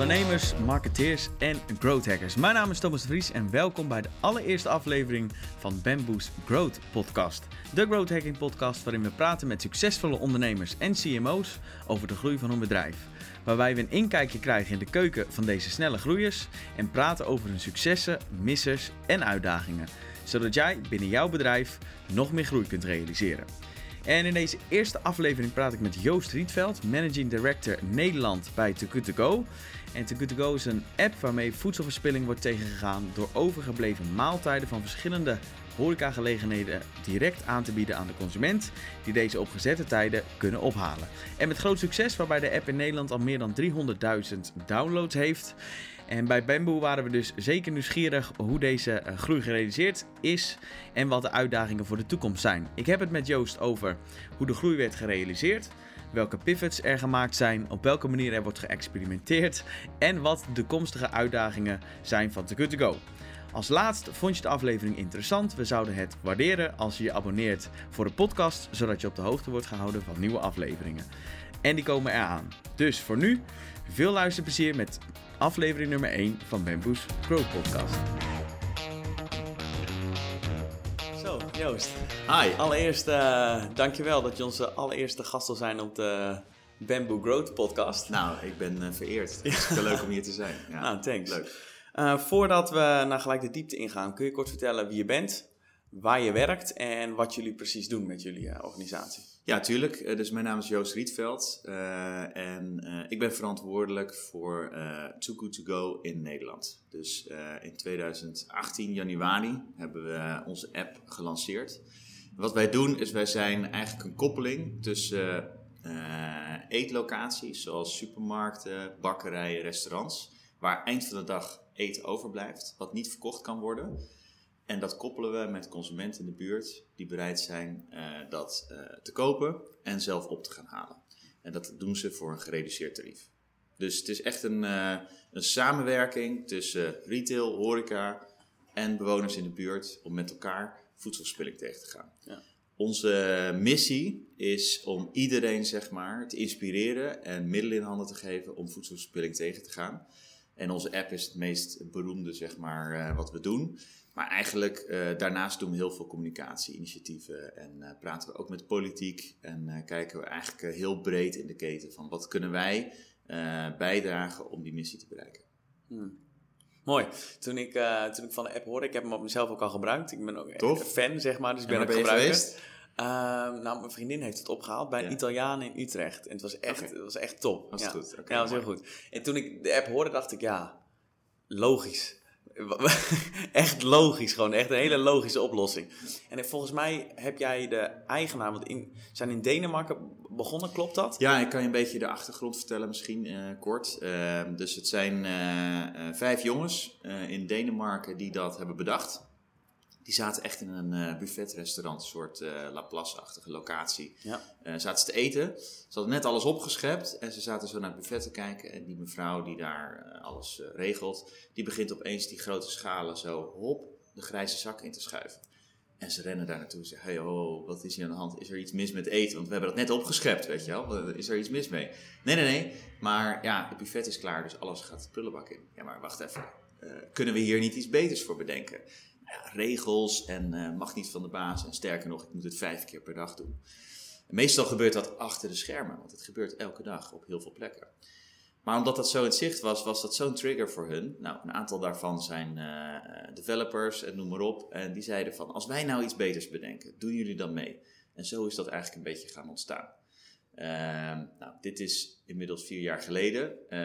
ondernemers, marketeers en growth hackers. Mijn naam is Thomas Vries en welkom bij de allereerste aflevering van Bamboo's Growth Podcast. De growth hacking podcast waarin we praten met succesvolle ondernemers en CMO's over de groei van hun bedrijf. Waarbij we een inkijkje krijgen in de keuken van deze snelle groeiers en praten over hun successen, missers en uitdagingen. Zodat jij binnen jouw bedrijf nog meer groei kunt realiseren. En in deze eerste aflevering praat ik met Joost Rietveld, Managing Director Nederland bij Good To Go. En Too Good To Go is een app waarmee voedselverspilling wordt tegengegaan door overgebleven maaltijden van verschillende horecagelegenheden direct aan te bieden aan de consument, die deze op gezette tijden kunnen ophalen. En met groot succes, waarbij de app in Nederland al meer dan 300.000 downloads heeft. En bij Bamboo waren we dus zeker nieuwsgierig hoe deze eh, groei gerealiseerd is en wat de uitdagingen voor de toekomst zijn. Ik heb het met Joost over hoe de groei werd gerealiseerd, welke pivots er gemaakt zijn, op welke manier er wordt geëxperimenteerd en wat de toekomstige uitdagingen zijn van Too Good To Go. Als laatst vond je de aflevering interessant. We zouden het waarderen als je je abonneert voor de podcast, zodat je op de hoogte wordt gehouden van nieuwe afleveringen. En die komen eraan. Dus voor nu, veel luisterplezier met aflevering nummer 1 van Bamboos Grow Podcast. Joost. Hi. Allereerst, uh, dankjewel dat je onze allereerste gast zal zijn op de Bamboo Growth Podcast. Nou, ik ben uh, vereerd. Het is leuk om hier te zijn. Ja. Nou, thanks. Leuk. Uh, voordat we naar gelijk de diepte ingaan, kun je kort vertellen wie je bent, waar je werkt en wat jullie precies doen met jullie organisatie? Ja, tuurlijk. Uh, dus mijn naam is Joost Rietveld en ik ben verantwoordelijk voor Too Good To Go in Nederland. Dus in 2018, januari, hebben we onze app gelanceerd. Wat wij doen is wij zijn eigenlijk een koppeling tussen eetlocaties zoals supermarkten, bakkerijen, restaurants, waar eind van de dag eten overblijft, wat niet verkocht kan worden. En dat koppelen we met consumenten in de buurt die bereid zijn uh, dat uh, te kopen en zelf op te gaan halen. En dat doen ze voor een gereduceerd tarief. Dus het is echt een, uh, een samenwerking tussen retail, horeca en bewoners in de buurt om met elkaar voedselverspilling tegen te gaan. Ja. Onze missie is om iedereen zeg maar, te inspireren en middelen in handen te geven om voedselverspilling tegen te gaan. En onze app is het meest beroemde, zeg maar, wat we doen. Maar eigenlijk uh, daarnaast doen we heel veel communicatie-initiatieven en uh, praten we ook met politiek en kijken we eigenlijk heel breed in de keten van wat kunnen wij bijdragen om die missie te bereiken. Hmm. Mooi. Toen ik, toen ik van de app hoorde, ik heb hem op mezelf ook al gebruikt. Ik ben ook Tof. fan, zeg maar, dus ik ben ook gebruiker. Uh, nou, mijn vriendin heeft het opgehaald bij een Italiaan in Utrecht. En het was echt, okay. het was echt top. Was ja. goed? Okay, ja, dat was heel goed. En toen ik de app hoorde, dacht ik, ja, logisch. echt logisch, gewoon echt een hele logische oplossing. En volgens mij heb jij de eigenaar, want in, zijn in Denemarken begonnen, klopt dat? Ja, ik kan je een beetje de achtergrond vertellen, misschien uh, kort. Uh, dus het zijn uh, vijf jongens in Denemarken die dat hebben bedacht. Die zaten echt in een uh, buffetrestaurant, een soort uh, Laplace-achtige locatie. Ja. Uh, zaten ze te eten. Ze hadden net alles opgeschept en ze zaten zo naar het buffet te kijken. En die mevrouw die daar alles regelt, die begint opeens die grote schalen zo hop de grijze zak in te schuiven. En ze rennen daar naartoe en zeggen, hey ho, wat is hier aan de hand? Is er iets mis met eten? Want we hebben dat net opgeschept, weet je wel. Is er iets mis mee? Nee, nee, nee. Maar ja, het buffet is klaar, dus alles gaat de prullenbak in. Ja, maar wacht even. kunnen we hier niet iets beters voor bedenken? Regels en uh, mag niet van de baas. En sterker nog, ik moet het vijf keer per dag doen. En meestal gebeurt dat achter de schermen, want het gebeurt elke dag op heel veel plekken. Maar omdat dat zo in zicht was, was dat zo'n trigger voor hun. Nou, een aantal daarvan zijn uh, developers en noem maar op. En die zeiden van, als wij nou iets beters bedenken, doen jullie dan mee? En zo is dat eigenlijk een beetje gaan ontstaan. Uh, nou, dit is inmiddels vier jaar geleden. Uh,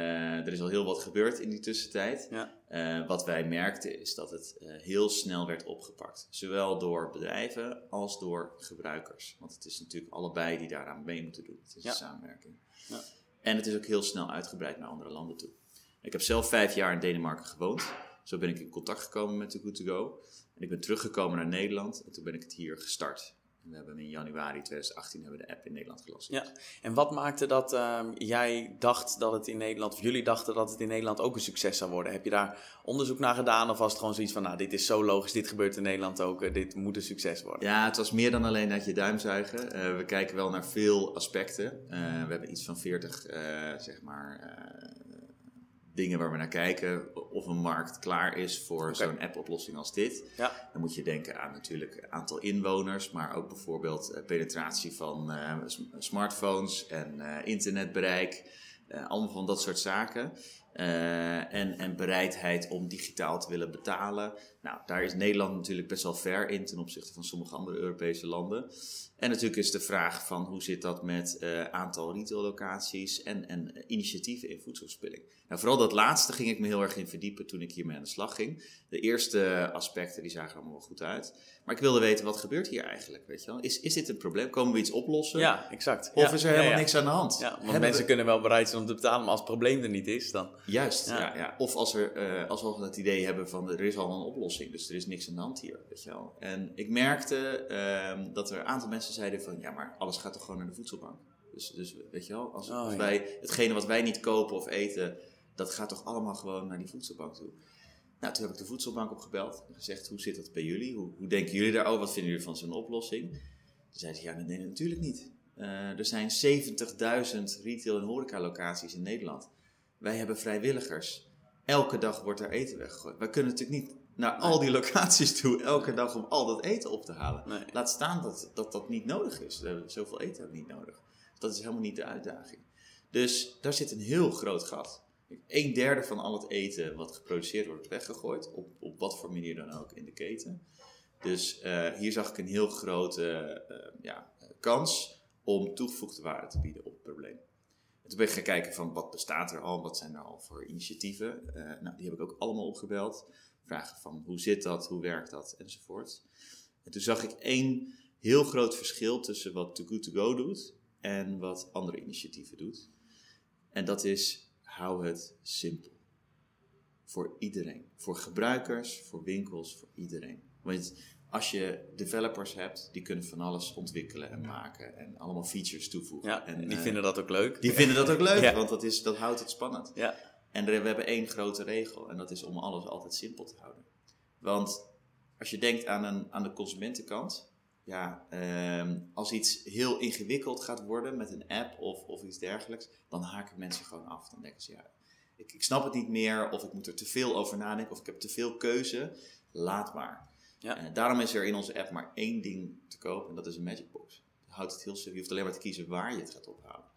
er is al heel wat gebeurd in die tussentijd. Ja. Uh, wat wij merkten is dat het heel snel werd opgepakt. Zowel door bedrijven als door gebruikers. Want het is natuurlijk allebei die daaraan mee moeten doen. Het is ja. een samenwerking. Ja. En het is ook heel snel uitgebreid naar andere landen toe. Ik heb zelf vijf jaar in Denemarken gewoond. Zo ben ik in contact gekomen met The Good To Go. En ik ben teruggekomen naar Nederland en toen ben ik het hier gestart. We hebben in januari 2018 hebben we de app in Nederland gelanceerd. Ja, en wat maakte dat uh, jij dacht dat het in Nederland, of jullie dachten dat het in Nederland ook een succes zou worden? Heb je daar onderzoek naar gedaan of was het gewoon zoiets van, nou, dit is zo logisch, dit gebeurt in Nederland ook, uh, dit moet een succes worden? Ja, het was meer dan alleen uit je duim zuigen. Uh, we kijken wel naar veel aspecten. we hebben iets van 40, zeg maar dingen waar we naar kijken. Of een markt klaar is voor zo'n app-oplossing als dit. Ja. Dan moet je denken aan natuurlijk aantal inwoners, maar ook bijvoorbeeld eh, penetratie van eh, sm- smartphones en eh, internetbereik. Allemaal van dat soort zaken. En, en bereidheid om digitaal te willen betalen. Nou, daar is Nederland natuurlijk best wel ver in ten opzichte van sommige andere Europese landen. En natuurlijk is de vraag van hoe zit dat met eh aantal retaillocaties en, en initiatieven in voedselverspilling. Nou, vooral dat laatste ging ik me heel erg in verdiepen toen ik hiermee aan de slag ging. De eerste aspecten die zagen allemaal wel goed uit. Maar ik wilde weten, wat gebeurt hier eigenlijk? Weet je wel? Is, is dit een probleem? Komen we iets oplossen? Ja, exact. Of Ja, is er helemaal ja. niks aan de hand? Ja, want Hebben mensen we- kunnen wel bereid zijn om te betalen, maar als het probleem er niet is, dan... Juist, Ja. ja. Of als, er, eh, als we al het idee hebben van er is al een oplossing, dus er is niks aan de hand hier, weet je wel. En ik merkte ehm, dat er een aantal mensen zeiden van ja, maar alles gaat toch gewoon naar de voedselbank. Dus, dus weet je wel, als, Oh, als ja. wij hetgene wat wij niet kopen of eten, dat gaat toch allemaal gewoon naar die voedselbank toe. Nou, toen heb ik de voedselbank opgebeld en gezegd, hoe zit dat bij jullie? Hoe, hoe denken jullie daarover? Wat vinden jullie van zo'n oplossing? Toen zeiden ze, ja, nee, natuurlijk niet. Eh, er zijn 70.000 retail- en horecalocaties in Nederland. Wij hebben vrijwilligers. Elke dag wordt er eten weggegooid. Wij kunnen natuurlijk niet naar al die locaties toe elke dag om al dat eten op te halen. Nee. Laat staan dat dat, dat niet nodig is. We hebben Zoveel eten hebben we niet nodig. Dat is helemaal niet de uitdaging. Dus daar zit een heel groot gat. Een derde van al het eten wat geproduceerd wordt, wordt weggegooid. Op, op wat voor manier dan ook in de keten. Dus eh, hier zag ik een heel grote eh, ja, kans om toegevoegde waarde te bieden op het probleem. En toen ben ik gaan kijken van wat bestaat er al, wat zijn er al voor initiatieven. Eh, nou, die heb ik ook allemaal opgebeld. Vragen van hoe zit dat, hoe werkt dat, enzovoort. En toen zag ik één heel groot verschil tussen wat Too Good To Go doet en wat andere initiatieven doet. En dat is, hou het simpel. Voor iedereen. Voor gebruikers, voor winkels, voor iedereen. Want als je developers hebt, die kunnen van alles ontwikkelen en maken. En allemaal features toevoegen. Ja, en, die eh, vinden dat ook leuk. die vinden dat ook leuk, Ja. want dat, is, dat houdt het spannend. Ja, En we hebben één grote regel en dat is om alles altijd simpel te houden. Want als je denkt aan, een, aan de consumentenkant, ja, ehm, als iets heel ingewikkeld gaat worden met een app of, of iets dergelijks, dan haken mensen gewoon af. Dan denken ze, ja, ik, ik snap het niet meer, of ik moet er te veel over nadenken, of ik heb te veel keuze. Laat maar. Ja. Eh, daarom is er in onze app maar één ding te koop en dat is een Magic Box. Houdt het heel simpel. Je hoeft alleen maar te kiezen waar je het gaat ophalen.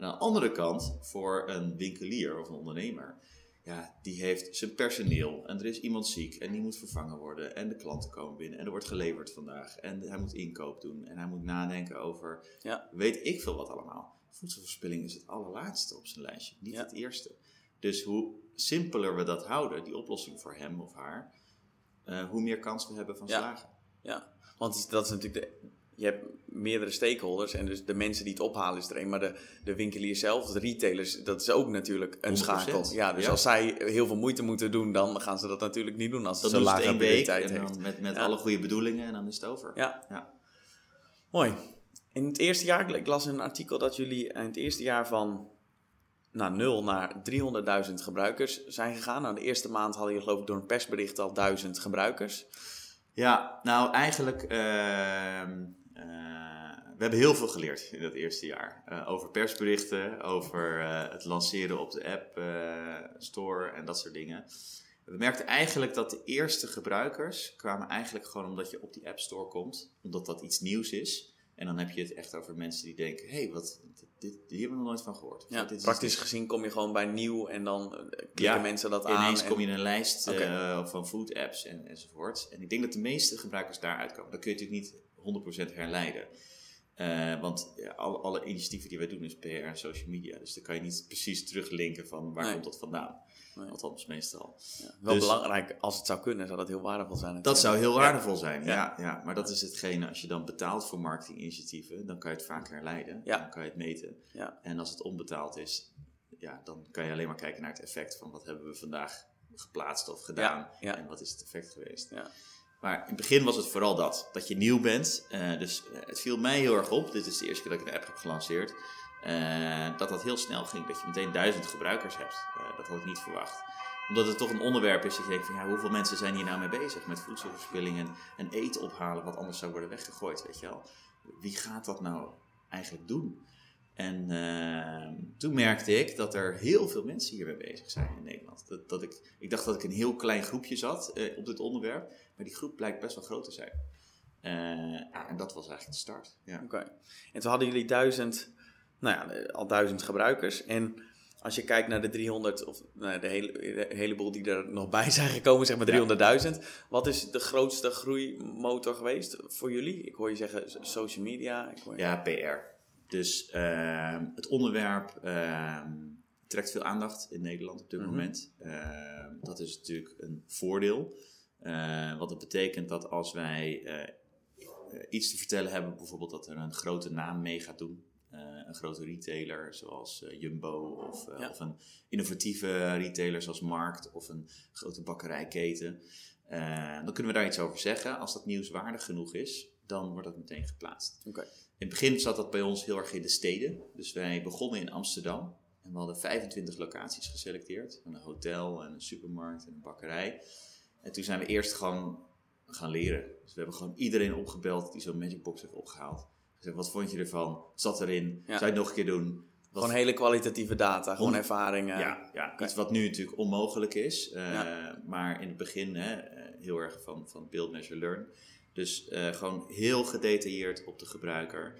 En aan de andere kant, voor een winkelier of een ondernemer, ja, die heeft zijn personeel en er is iemand ziek en die moet vervangen worden en de klanten komen binnen en er wordt geleverd vandaag en hij moet inkoop doen en hij moet nadenken over, Ja. weet ik veel wat allemaal. Voedselverspilling is het allerlaatste op zijn lijstje, niet Ja. het eerste. Dus hoe simpeler we dat houden, die oplossing voor hem of haar, eh, hoe meer kans we hebben van Ja. slagen. ja. Want dat is natuurlijk de... Je hebt meerdere stakeholders en dus de mensen die het ophalen is er een. Maar de, de winkelier zelf, de retailers, dat is ook natuurlijk een 100%. schakel. Ja, dus Ja. als zij heel veel moeite moeten doen, dan gaan ze dat natuurlijk niet doen als het Dat zo het lage één week prioriteit heeft. met, met Ja. alle goede bedoelingen en dan is het over. Ja. Ja. Mooi. In het eerste jaar, ik las in een artikel dat jullie in het eerste jaar van nou, 0 naar 300.000 gebruikers zijn gegaan. Nou, de eerste maand hadden jullie geloof ik door een persbericht al 1000 gebruikers. Ja, nou eigenlijk, ehm, eh, we hebben heel veel geleerd in dat eerste jaar. Eh, over persberichten, over eh, het lanceren op de app store en dat soort dingen. We merkten eigenlijk dat de eerste gebruikers kwamen eigenlijk gewoon omdat je op die app store komt. Omdat dat iets nieuws is. En dan heb je het echt over mensen die denken, hé, hey, wat, dit, hier hebben we nog nooit van gehoord. Ja, dit is praktisch gezien kom je gewoon bij nieuw en dan klikken Ja, mensen dat aan. Ineens en- kom je in een lijst van food apps en, enzovoort. En ik denk dat de meeste gebruikers daaruit komen. Dat kun je natuurlijk niet 100% herleiden. Eh, want ja, alle, alle initiatieven die wij doen is PR en social media. Dus dan kan je niet precies teruglinken van waar Nee. komt dat vandaan. Nee. Althans, meestal. Ja, wel Dus- belangrijk, als het zou kunnen, zou dat heel waardevol zijn. Dat zou heel waardevol zijn, Ja. ja. Maar dat is hetgene, als je dan betaalt voor marketinginitiatieven, dan kan je het vaak herleiden. Dan kan je het meten. En als het onbetaald is, ja, dan kan je alleen maar kijken naar het effect van wat hebben we vandaag geplaatst of gedaan. En wat is het effect geweest. Ja. Maar in het begin was het vooral dat. Dat je nieuw bent. Eh, dus eh, het viel mij heel erg op. Dit is de eerste keer dat ik de app heb gelanceerd. eh, dat dat heel snel ging. Dat je meteen duizend gebruikers hebt. Dat had ik niet verwacht. Omdat het toch een onderwerp is dat je denkt van ja, hoeveel mensen zijn hier nou mee bezig? Met voedselverspilling en, en eten ophalen wat anders zou worden weggegooid, weet je wel. Wie gaat dat nou eigenlijk doen? En ehm, toen merkte ik dat er heel veel mensen hiermee bezig zijn in Nederland. Dat, dat ik, ik dacht dat ik een heel klein groepje zat eh, op dit onderwerp, maar die groep blijkt best wel groot te zijn. Eh, ja, en dat was eigenlijk de start. Ja. Oké. En toen hadden jullie duizend, nou ja, eh, al duizend gebruikers. En als je kijkt naar de 300, of nou, de, hele, de heleboel die er nog bij zijn gekomen, zeg maar 300.000. Wat is de grootste groeimotor geweest voor jullie? Ik hoor je zeggen social media. Ik hoor je... Ja, PR. Dus ehm, het onderwerp ehm, trekt veel aandacht in Nederland op dit Mhm. moment. Ehm, dat is natuurlijk een voordeel. Eh, want dat betekent dat als wij eh, iets te vertellen hebben, bijvoorbeeld dat er een grote naam mee gaat doen. eh, een grote retailer zoals Jumbo of, Ja. of een innovatieve retailer zoals Markt of een grote bakkerijketen. Eh, dan kunnen we daar iets over zeggen. Als dat nieuwswaardig genoeg is, dan wordt dat meteen geplaatst. In het begin zat dat bij ons heel erg in de steden. Dus wij begonnen in Amsterdam. En we hadden 25 locaties geselecteerd. Een hotel, en een supermarkt en een bakkerij. En toen zijn we eerst gewoon gaan leren. Dus we hebben gewoon iedereen opgebeld die zo'n Magic Box heeft opgehaald. Gezegd, wat vond je ervan? Zat erin? Ja. Zou je het nog een keer doen? Wat Gewoon hele kwalitatieve data, gewoon On- ervaringen. ja, ja iets wat nu natuurlijk onmogelijk is. eh, Ja. Maar in het begin hè, eh, heel erg van, van build, measure, learn. Dus eh, gewoon heel gedetailleerd op de gebruiker.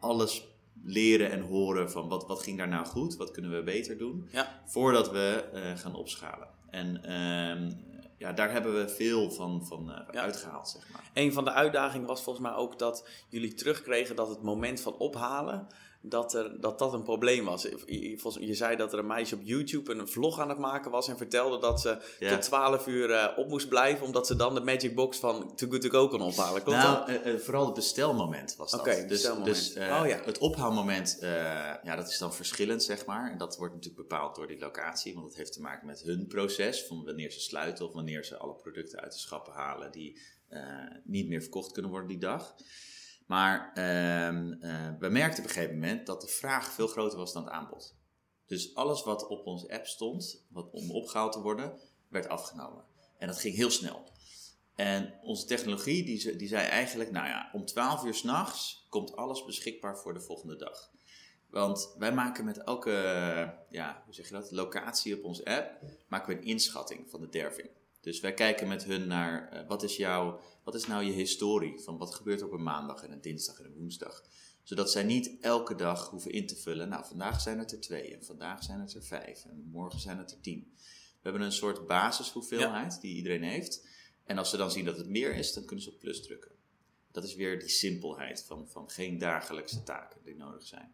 Alles leren en horen van wat, wat ging daar nou goed, wat kunnen we beter doen. Ja. Voordat we gaan opschalen. En ehm, ja, daar hebben we veel van, van eh, Ja. uitgehaald, zeg maar. Een van de uitdagingen was volgens mij ook dat jullie terugkregen dat het moment van ophalen, dat er, dat, dat een probleem was. Je, zei dat er een meisje op YouTube een vlog aan het maken was en vertelde dat ze Ja. tot 12 uur eh, op moest blijven, omdat ze dan de Magic Box van Too Good To Go kon ophalen. Klopt dat? nou, eh, eh, vooral het bestelmoment was dat. Oké, dus bestelmoment. dus Oh, ja. het ophaalmoment, ja, dat is dan verschillend, zeg maar. En dat wordt natuurlijk bepaald door die locatie, want dat heeft te maken met hun proces, van wanneer ze sluiten of wanneer ze alle producten uit de schappen halen die niet meer verkocht kunnen worden die dag. Maar ehm, eh, we merkten op een gegeven moment dat de vraag veel groter was dan het aanbod. Dus alles wat op onze app stond, wat om opgehaald te worden, werd afgenomen. En dat ging heel snel. En onze technologie die, die zei eigenlijk, nou ja, om 12 uur s'nachts komt alles beschikbaar voor de volgende dag. Want wij maken met elke, ja, hoe zeg je dat, locatie op onze app, maken we een inschatting van de derving. Dus wij kijken met hun naar, eh, wat, is jouw, wat is nou je historie van wat gebeurt op een maandag en een dinsdag en een woensdag. Zodat zij niet elke dag hoeven in te vullen, nou vandaag zijn het er twee en vandaag zijn het er vijf en morgen zijn het er tien. We hebben een soort basishoeveelheid die iedereen heeft. En als ze dan zien dat het meer is, dan kunnen ze op plus drukken. Dat is weer die simpelheid van, van geen dagelijkse taken die nodig zijn.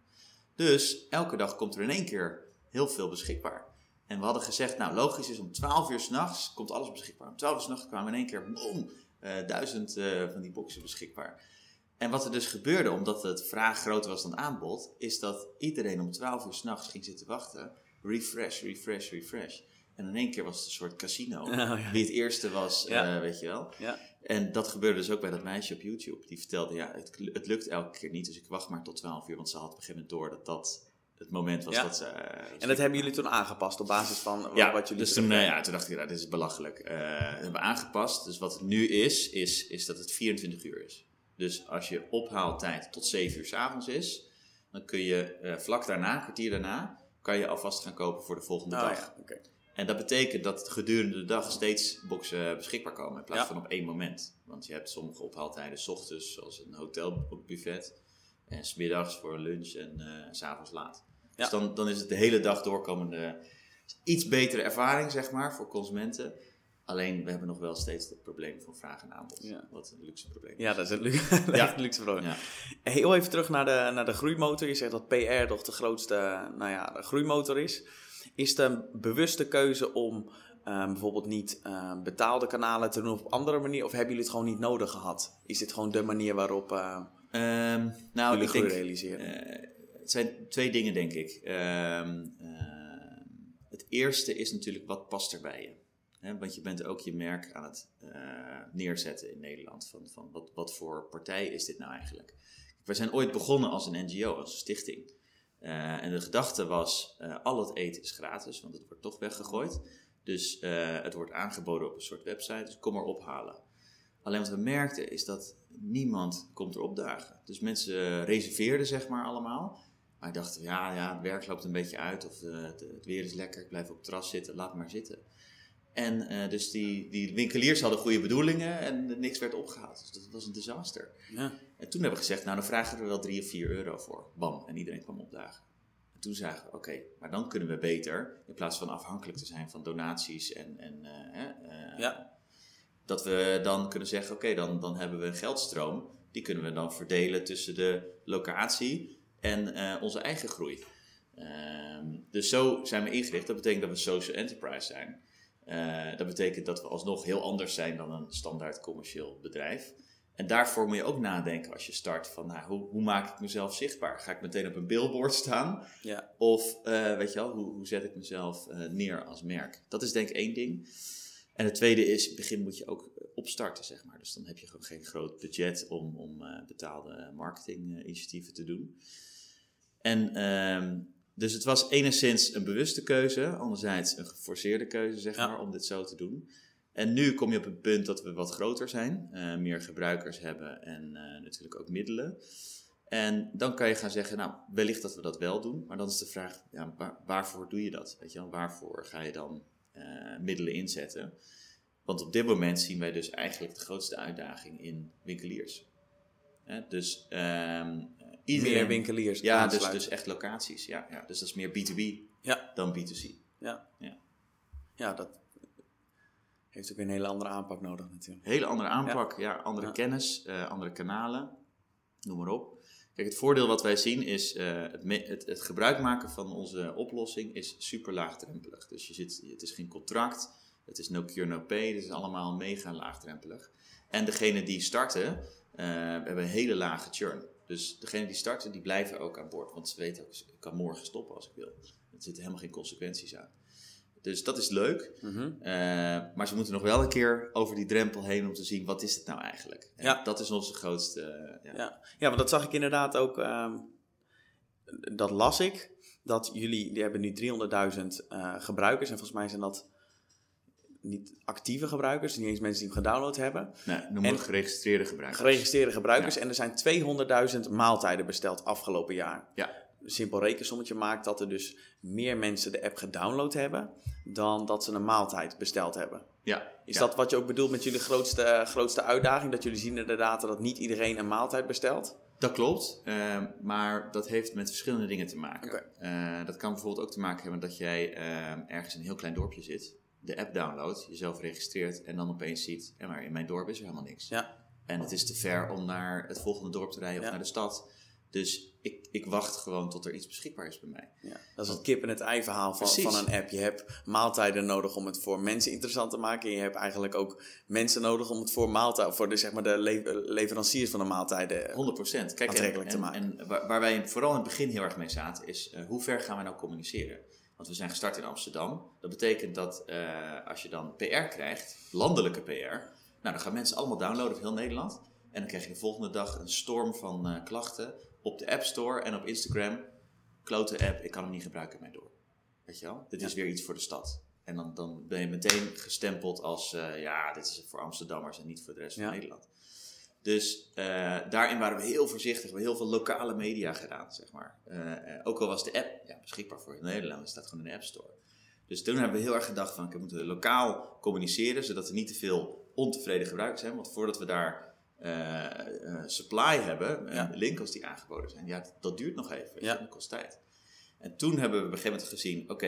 Dus elke dag komt er in één keer heel veel beschikbaar. En we hadden gezegd, nou logisch is om 12 uur s'nachts komt alles beschikbaar. Om 12 uur s'nachts kwamen in één keer, boom, eh, duizend eh, van die boxen beschikbaar. En wat er dus gebeurde, omdat het vraag groter was dan aanbod, is dat iedereen om 12 uur s'nachts ging zitten wachten. Refresh, refresh, refresh. En in één keer was het een soort casino. Oh, ja. Wie het eerste was, Ja. eh, weet je wel. Ja. En dat gebeurde dus ook bij dat meisje op YouTube. Die vertelde, ja, het, het lukt elke keer niet, dus ik wacht maar tot 12 uur. Want ze had op een gegeven moment door dat dat het moment was Ja. dat ze... eh, En dat hebben jullie toen aangepast op basis van wa- ja, wat jullie dus toen, eh, ja, toen dacht ik, nou, dit is belachelijk. Dat hebben we aangepast. Dus wat het nu is, is, is dat het 24 uur is. Dus als je ophaaltijd tot 7 uur s avonds is, dan kun je vlak daarna, een kwartier daarna, kan je alvast gaan kopen voor de volgende Oh, dag. ja. En dat betekent dat gedurende de dag steeds boxen beschikbaar komen in plaats van op één moment. Want je hebt sommige ophaaltijden 's ochtends, zoals een hotelbuffet, en smiddags voor lunch en eh, s s'avonds laat. Dus dan, dan is het de hele dag doorkomende iets betere ervaring, zeg maar, voor consumenten. Alleen we hebben nog wel steeds het probleem van vraag en aanbod. Ja. Wat een luxe probleem. Ja, dat is een luxe, Ja. luxe probleem. Ja. Heel even terug naar de, naar de groeimotor. Je zegt dat PR toch de grootste nou ja, de groeimotor is. Is het een bewuste keuze om eh, bijvoorbeeld niet eh, betaalde kanalen te doen op andere manier? Of hebben jullie het gewoon niet nodig gehad? Is dit gewoon de manier waarop eh, Ehm, nou, jullie ik denk, realiseren? Eh, het zijn twee dingen, denk ik. Ehm, ehm, het eerste is natuurlijk, wat past er bij je? Want je bent ook je merk aan het eh, neerzetten in Nederland. Van, van wat, wat voor partij is dit nou eigenlijk? We zijn ooit begonnen als een NGO, als een stichting. Eh, en de gedachte was, eh, al het eten is gratis, want het wordt toch weggegooid. Dus eh, het wordt aangeboden op een soort website, dus kom maar ophalen. Alleen wat we merkten is dat niemand komt erop dagen. Dus mensen reserveerden zeg maar allemaal. Maar ik dacht, ja, ja, het werk loopt een beetje uit of eh, het, het weer is lekker, ik blijf op het terras zitten, laat maar zitten. En eh, dus die, die winkeliers hadden goede bedoelingen en niks werd opgehaald. Dus dat was een disaster. Ja. En toen hebben we gezegd, nou dan vragen we er wel 3 of 4 euro voor. Bam, en iedereen kwam opdagen. En toen zagen we, oké, maar dan kunnen we beter, in plaats van afhankelijk te zijn van donaties en, en eh, eh, Ja. Dat we dan kunnen zeggen, oké, dan, dan hebben we een geldstroom. Die kunnen we dan verdelen tussen de locatie en eh, onze eigen groei. Ehm, dus zo zijn we ingericht. Dat betekent dat we social enterprise zijn. Eh, dat betekent dat we alsnog heel anders zijn dan een standaard commercieel bedrijf. En daarvoor moet je ook nadenken als je start van nou, hoe, hoe maak ik mezelf zichtbaar? Ga ik meteen op een billboard staan? Ja. Of eh, weet je wel, hoe, hoe zet ik mezelf neer als merk? Dat is denk ik één ding. En het tweede is, in het begin moet je ook eh, opstarten, zeg maar. Dus dan heb je gewoon geen groot budget om, om eh, betaalde marketinginitiatieven te doen. En ehm, dus het was enigszins een bewuste keuze, anderzijds een geforceerde keuze, zeg Ja. maar, om dit zo te doen. En nu kom je op het punt dat we wat groter zijn, eh, meer gebruikers hebben en eh, natuurlijk ook middelen. En dan kan je gaan zeggen, nou, wellicht dat we dat wel doen, maar dan is de vraag, ja, waar- waarvoor doe je dat? Weet je wel, waarvoor ga je dan eh, middelen inzetten? Want op dit moment zien wij dus eigenlijk de grootste uitdaging in winkeliers. Dus ehm iedereen... Meer winkeliers Ja, dus, aansluiten. dus echt locaties. Ja, ja. Dus dat is meer B2B Ja. dan B2C. Ja. Ja. ja, dat heeft ook weer een hele andere aanpak nodig natuurlijk. Hele andere aanpak, ja, andere kennis, eh, andere kanalen, noem maar op. Kijk, het voordeel wat wij zien is eh, het, het, het gebruik maken van onze oplossing is super laagdrempelig. Dus je zit, het is geen contract, het is no cure no pay, het is allemaal mega laagdrempelig. En degene die starten, eh, hebben een hele lage churn. Dus degene die starten, die blijven ook aan boord. Want ze weten ook, ik kan morgen stoppen als ik wil. Er zitten helemaal geen consequenties aan. Dus dat is leuk. Mhm. Eh, maar ze moeten nog wel een keer over die drempel heen om te zien wat is het nou eigenlijk. En Ja. Dat is onze grootste. eh, ja. Ja. ja, want dat zag ik inderdaad ook. ehm, dat las ik. Dat jullie, die hebben nu 300.000 eh, gebruikers. En volgens mij zijn dat niet actieve gebruikers. Niet eens mensen die hem gedownload hebben. Nee, noem En- geregistreerde gebruikers. Geregistreerde gebruikers. En er zijn 200.000 maaltijden besteld afgelopen jaar. Ja. Simpel rekensommetje maakt dat er dus meer mensen de app gedownload hebben. dan dat ze een maaltijd besteld hebben. ja. Is ja. dat wat je ook bedoelt met jullie grootste, eh, grootste uitdaging? Dat jullie zien in de data dat niet iedereen een maaltijd bestelt? Dat klopt, eh, maar dat heeft met verschillende dingen te maken. Oké. Eh, dat kan bijvoorbeeld ook te maken hebben dat jij eh, ergens in een heel klein dorpje zit, de app downloadt, jezelf registreert en dan opeens ziet, ja, maar in mijn dorp is er helemaal niks. Ja. En het is te ver om naar het volgende dorp te rijden of Ja. naar de stad. Dus ik, ik wacht gewoon tot er iets beschikbaar is bij mij. Ja, dat is het kip en het ei verhaal van, Precies. van een app. Je hebt maaltijden nodig om het voor mensen interessant te maken. En je hebt eigenlijk ook mensen nodig om het voor, maaltijd, voor de, zeg maar de le- leveranciers van de maaltijden. 100%. Kijk, Aantrekkelijk en, te en- maken. En waar, waar wij vooral in het begin heel erg mee zaten, is eh, hoe ver gaan we nou communiceren? Want we zijn gestart in Amsterdam. Dat betekent dat eh, als je dan PR krijgt, landelijke PR, nou dan gaan mensen allemaal downloaden over heel Nederland. En dan krijg je de volgende dag een storm van eh, klachten op de App Store en op Instagram. Klote app, ik kan hem niet gebruiken mijn dorp. Weet je wel? Dit is weer iets voor de stad. En dan, dan ben je meteen gestempeld als, eh, ja, dit is voor Amsterdammers en niet voor de rest Ja. van Nederland. Dus eh, daarin waren we heel voorzichtig. We hebben heel veel lokale media gedaan, zeg maar. Eh, ook al was de app ja, beschikbaar voor Nederland, het staat gewoon in de App Store. Dus toen hebben we heel erg gedacht van, we moeten lokaal communiceren, zodat er niet te veel ontevreden gebruikers zijn. Want voordat we daar eh, eh, supply hebben, en Ja. linkels die aangeboden zijn, ja, dat, dat duurt nog even. Ja. Dat kost tijd. En toen hebben we op een gegeven moment gezien, oké,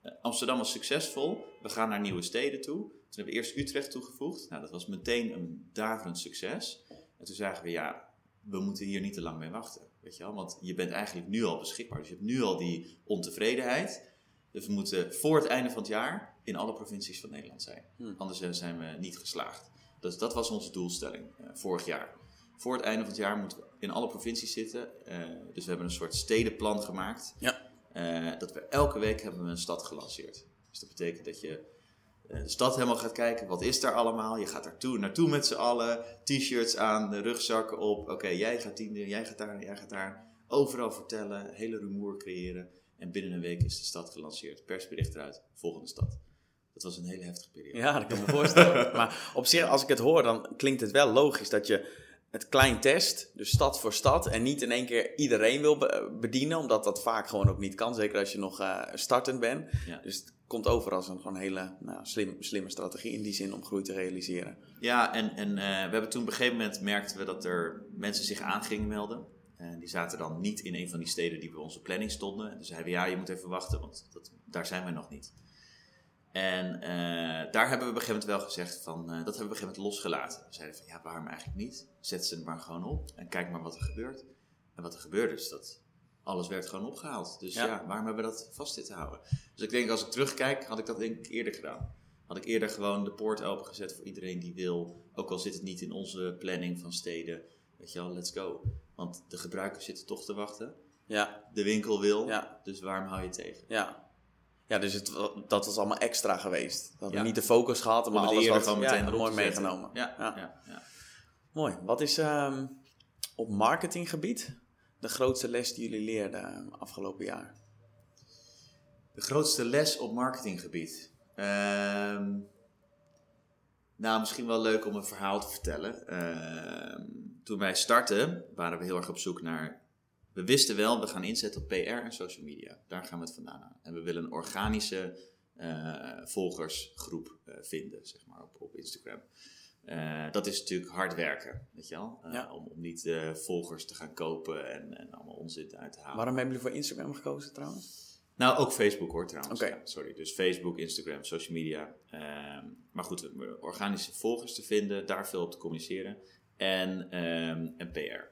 eh, Amsterdam was succesvol, we gaan naar nieuwe steden toe. Toen hebben we eerst Utrecht toegevoegd. Nou, dat was meteen een daverend succes. En toen zagen we, ja, we moeten hier niet te lang mee wachten. Weet je wel? Want je bent eigenlijk nu al beschikbaar. Dus je hebt nu al die ontevredenheid. Dus we moeten voor het einde van het jaar in alle provincies van Nederland zijn. Hmm. Anders zijn we niet geslaagd. Dus dat was onze doelstelling eh, vorig jaar. Voor het einde van het jaar moeten we in alle provincies zitten. Eh, dus we hebben een soort stedenplan gemaakt. Ja. Eh, dat we elke week hebben we een stad gelanceerd. Dus dat betekent dat je de stad helemaal gaat kijken. Wat is daar allemaal? Je gaat daartoe, naartoe met z'n allen. T-shirts aan, de rugzakken op. Oké, jij gaat die, jij gaat daar, jij gaat daar. Overal vertellen, hele rumoer creëren. En binnen een week is de stad gelanceerd. Persbericht eruit, volgende stad. Dat was een hele heftige periode. Ja, dat kan ik me voorstellen. maar op zich, als ik het hoor, dan klinkt het wel logisch dat je het klein test, dus stad voor stad. En niet in één keer iedereen wil be- bedienen, omdat dat vaak gewoon ook niet kan. Zeker als je nog eh, startend bent. Ja. Dus het komt over als een gewoon hele nou, slim, slimme strategie in die zin om groei te realiseren. Ja, en, en eh, we hebben toen op een gegeven moment merkten we dat er mensen zich aan gingen melden. En die zaten dan niet in een van die steden die bij onze planning stonden. En toen zeiden we, ja, je moet even wachten, want dat, daar zijn we nog niet. En eh, daar hebben we op een gegeven moment wel gezegd van, eh, dat hebben we op een gegeven moment losgelaten. We zeiden van, ja, waarom eigenlijk niet? Zet ze er maar gewoon op en kijk maar wat er gebeurt. En wat er gebeurde is dat alles werd gewoon opgehaald. Dus Ja. ja, waarom hebben we dat vast zitten houden? Dus ik denk, als ik terugkijk, had ik dat denk ik eerder gedaan. Had ik eerder gewoon de poort opengezet voor iedereen die wil. Ook al zit het niet in onze planning van steden. Weet je wel, let's go. Want de gebruikers zitten toch te wachten. Ja, De winkel wil. Ja. Dus waarom hou je tegen? ja. Ja, dus het, dat was allemaal extra geweest. Dat we Ja. niet de focus gehad, maar alles wat gewoon meteen ja, mooi meegenomen. Ja, Ja. Mooi. Wat is ehm, op marketinggebied de grootste les die jullie leerden eh, afgelopen jaar? De grootste les op marketinggebied. Ehm, nou, misschien wel leuk om een verhaal te vertellen. Ehm, toen wij startten, waren we heel erg op zoek naar. We wisten wel, we gaan inzetten op PR en social media. Daar gaan we het vandaan aan. En we willen een organische eh, volgersgroep eh, vinden, zeg maar, op, op Instagram. Eh, dat is natuurlijk hard werken, weet je wel? Ja. om, om niet volgers te gaan kopen en, en allemaal onzin uit te halen. Waarom hebben jullie voor Instagram gekozen trouwens? Nou, ook Facebook hoor trouwens. Ja, sorry, dus Facebook, Instagram, social media. Ehm, maar goed, organische volgers te vinden, daar veel op te communiceren. En, ehm, en PR.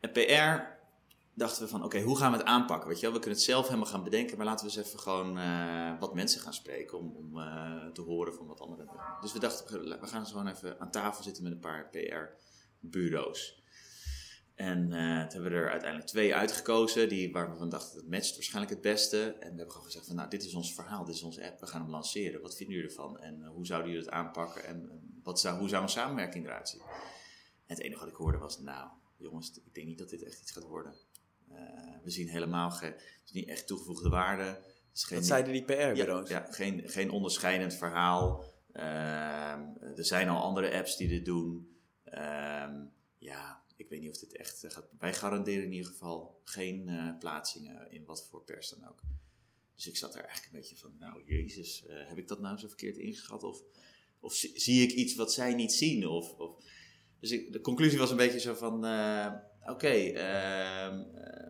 En PR dachten we van, oké, hoe gaan we het aanpakken? Weet je wel? We kunnen het zelf helemaal gaan bedenken, maar laten we eens even gewoon eh, wat mensen gaan spreken om, om eh, te horen van wat anderen doen. Dus we dachten, we gaan gewoon even aan tafel zitten met een paar PR-bureaus. En eh, toen hebben we er uiteindelijk twee uitgekozen, die, waar we van dachten, dat matcht waarschijnlijk het beste. En we hebben gewoon gezegd van, nou, dit is ons verhaal, dit is onze app, we gaan hem lanceren. Wat vinden jullie ervan? En hoe zouden jullie het aanpakken? En wat zou, hoe zou een samenwerking eruit zien? En het enige wat ik hoorde was, nou, jongens, ik denk niet dat dit echt iets gaat worden. Eh, we zien helemaal geen, het is niet echt toegevoegde waarde. Het is geen, Wat zeiden die ja, PR-bureaus? ja, geen, geen onderscheidend verhaal. Ehm, er zijn al andere apps die dit doen. Ehm, ja, ik weet niet of dit echt eh, gaat. Wij garanderen in ieder geval geen eh, plaatsingen in wat voor pers dan ook. Dus ik zat er eigenlijk een beetje van, nou jezus, heb ik dat nou zo verkeerd ingeschat? Of, of zie, zie ik iets wat zij niet zien? Of, of... Dus ik, de conclusie was een beetje zo van, oké, ehm, eh,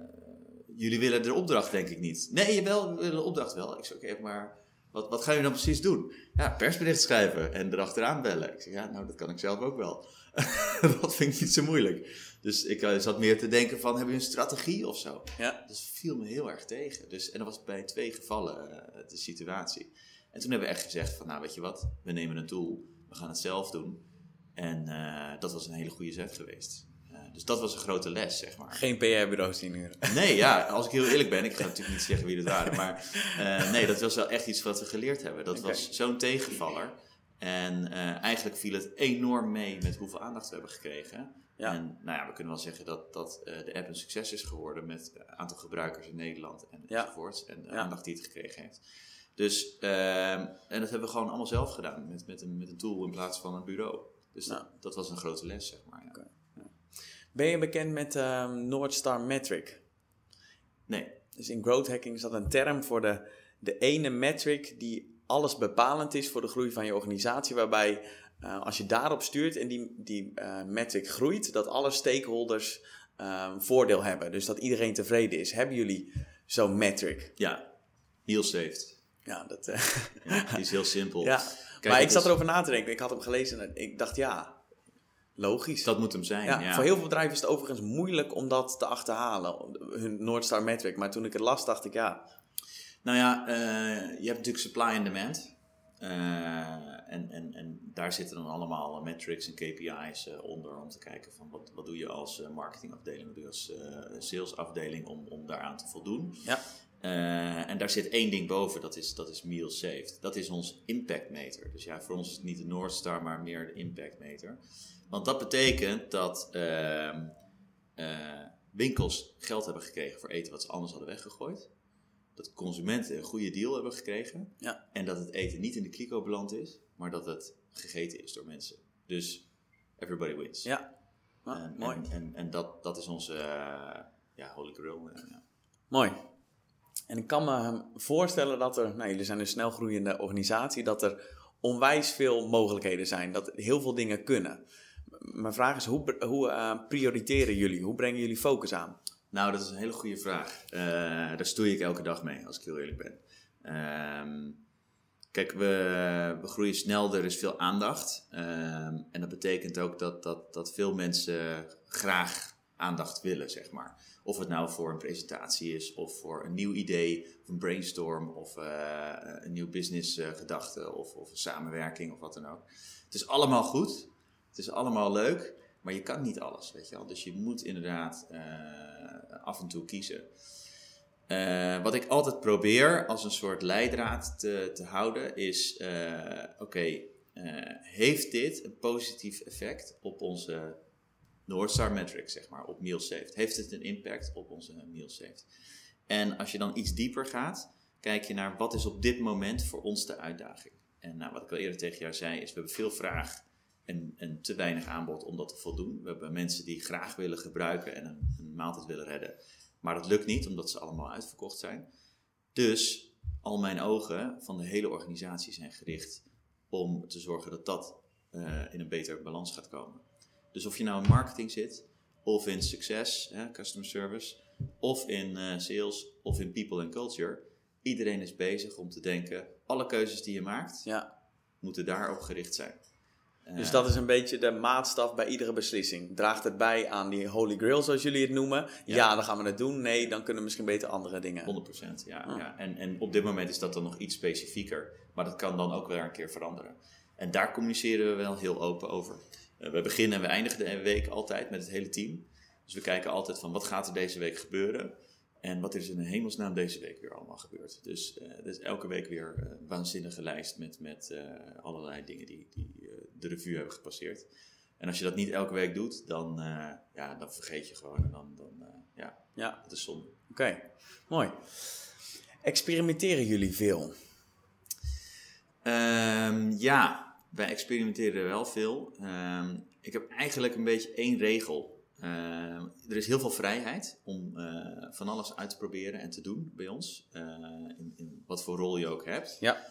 jullie willen de opdracht denk ik niet. Nee, jawel, we willen de opdracht wel. Ik zei, oké, maar wat, wat gaan jullie dan precies doen? Ja, persbericht schrijven en erachteraan bellen. Ik zeg, ja, nou, dat kan ik zelf ook wel. dat vind ik niet zo moeilijk. Dus ik eh, zat meer te denken van, hebben jullie een strategie of zo? Ja. Dus viel me heel erg tegen. Dus, en dat was bij twee gevallen eh, de situatie. En toen hebben we echt gezegd van, nou weet je wat, we nemen een tool, we gaan het zelf doen. En dat was een hele goede zet geweest. Dus dat was een grote les, zeg maar. Geen PR-bureaus die nu. Nee, ja, als ik heel eerlijk ben, ik ga natuurlijk niet zeggen wie het waren, maar eh, nee, dat was wel echt iets wat we geleerd hebben. Dat was zo'n tegenvaller. En eh, eigenlijk viel het enorm mee met hoeveel aandacht we hebben gekregen. Ja. En nou ja, we kunnen wel zeggen dat, dat eh, de app een succes is geworden met het aantal gebruikers in Nederland en, Ja. enzovoorts. En de Ja. aandacht die het gekregen heeft. Dus, ehm, en dat hebben we gewoon allemaal zelf gedaan met, met, een, met een tool in plaats van een bureau. Dus dat, dat was een grote les, zeg maar. Ja. Ben je bekend met ehm North Star Metric? Nee, Dus in growth hacking is dat een term voor de, de ene metric die alles bepalend is voor de groei van je organisatie. Waarbij eh, als je daarop stuurt en die, die eh, metric groeit, dat alle stakeholders ehm, voordeel hebben. Dus dat iedereen tevreden is. Hebben jullie zo'n metric? ja, heel saved. Ja, dat, eh, Ja, die is heel simpel. ja. Kijk, maar ik zat is- erover na te denken. Ik had hem gelezen en ik dacht ja, logisch. Dat moet hem zijn. Ja, Ja, Voor heel veel bedrijven is het overigens moeilijk om dat te achterhalen, hun North Star metric. Maar toen ik het las, dacht ik ja, Nou ja, eh, je hebt natuurlijk supply and demand. Eh, en, en, en daar zitten dan allemaal metrics en KPI's eh, onder om te kijken van wat, wat doe je als marketingafdeling, wat doe je als salesafdeling om, om daaraan te voldoen. ja, Eh, en daar zit één ding boven, dat is, dat is meal saved. Dat is ons impact meter. Dus ja, voor ons is het niet de North Star, maar meer de impact meter. Want dat betekent dat ehm, eh, winkels geld hebben gekregen voor eten wat ze anders hadden weggegooid. Dat consumenten een goede deal hebben gekregen. Ja. En dat het eten niet in de kliko beland is, maar dat het gegeten is door mensen. Dus everybody wins. ja. En, mooi. En, en, en dat, dat is onze eh, ja, holy grail. ja. Mooi. En ik kan me voorstellen dat er, nou jullie zijn een snelgroeiende organisatie, dat er onwijs veel mogelijkheden zijn, dat heel veel dingen kunnen. Mijn vraag is, hoe, hoe eh, prioriteren jullie? Hoe brengen jullie focus aan? Nou, dat is een hele goede vraag. Eh, daar stoei ik elke dag mee, als ik heel eerlijk ben. Ehm, kijk, we, we groeien snel, er is veel aandacht. Ehm, en dat betekent ook dat, dat, dat veel mensen graag aandacht willen, zeg maar. Of het nou voor een presentatie is, of voor een nieuw idee, of een brainstorm, of eh, een nieuw businessgedachte, of, of een samenwerking, of wat dan ook. Het is allemaal goed, het is allemaal leuk, maar je kan niet alles, weet je wel. Dus je moet inderdaad eh, af en toe kiezen. Eh, wat ik altijd probeer als een soort leidraad te, te houden is: eh, oké, eh, heeft dit een positief effect op onze North Star metric, zeg maar, op meal saved? Heeft het een impact op onze meal saved? En als je dan iets dieper gaat, kijk je naar wat is op dit moment voor ons de uitdaging. En nou, wat ik al eerder tegen jou zei, is we hebben veel vraag en, en te weinig aanbod om dat te voldoen. We hebben mensen die graag willen gebruiken en een, een maaltijd willen redden. Maar dat lukt niet, omdat ze allemaal uitverkocht zijn. Dus al mijn ogen van de hele organisatie zijn gericht om te zorgen dat dat eh, in een betere balans gaat komen. Dus of je nou in marketing zit, of in succes, hè, customer service, of in eh, sales, of in people and culture. Iedereen is bezig om te denken, alle keuzes die je maakt, Ja, moeten daarop gericht zijn. dus Eh, dat is een beetje de maatstaf bij iedere beslissing. Draagt het bij aan die holy grail, zoals jullie het noemen? Ja, Ja. dan gaan we het doen. Nee, dan kunnen we misschien beter andere dingen. 100%, ja. Ah. ja. En, en op dit moment is dat dan nog iets specifieker, maar dat kan dan ook weer een keer veranderen. En daar communiceren we wel heel open over. Eh, we beginnen en we eindigen de week altijd met het hele team. Dus we kijken altijd van wat gaat er deze week gebeuren en wat is er in de hemelsnaam deze week weer allemaal gebeurd. Dus uh, er is elke week weer een waanzinnige lijst met, met uh, allerlei dingen die, die uh, de revue hebben gepasseerd. En als je dat niet elke week doet, dan, ja, dan vergeet je gewoon en dan, dan ja, Ja. dat is zonde. Oké, okay. mooi. Experimenteren jullie veel? Um, ja, wij experimenteren wel veel. Um, ik heb eigenlijk een beetje één regel. Uh, er is heel veel vrijheid om uh, van alles uit te proberen en te doen bij ons. Uh, in, in, wat voor rol je ook hebt. Ja.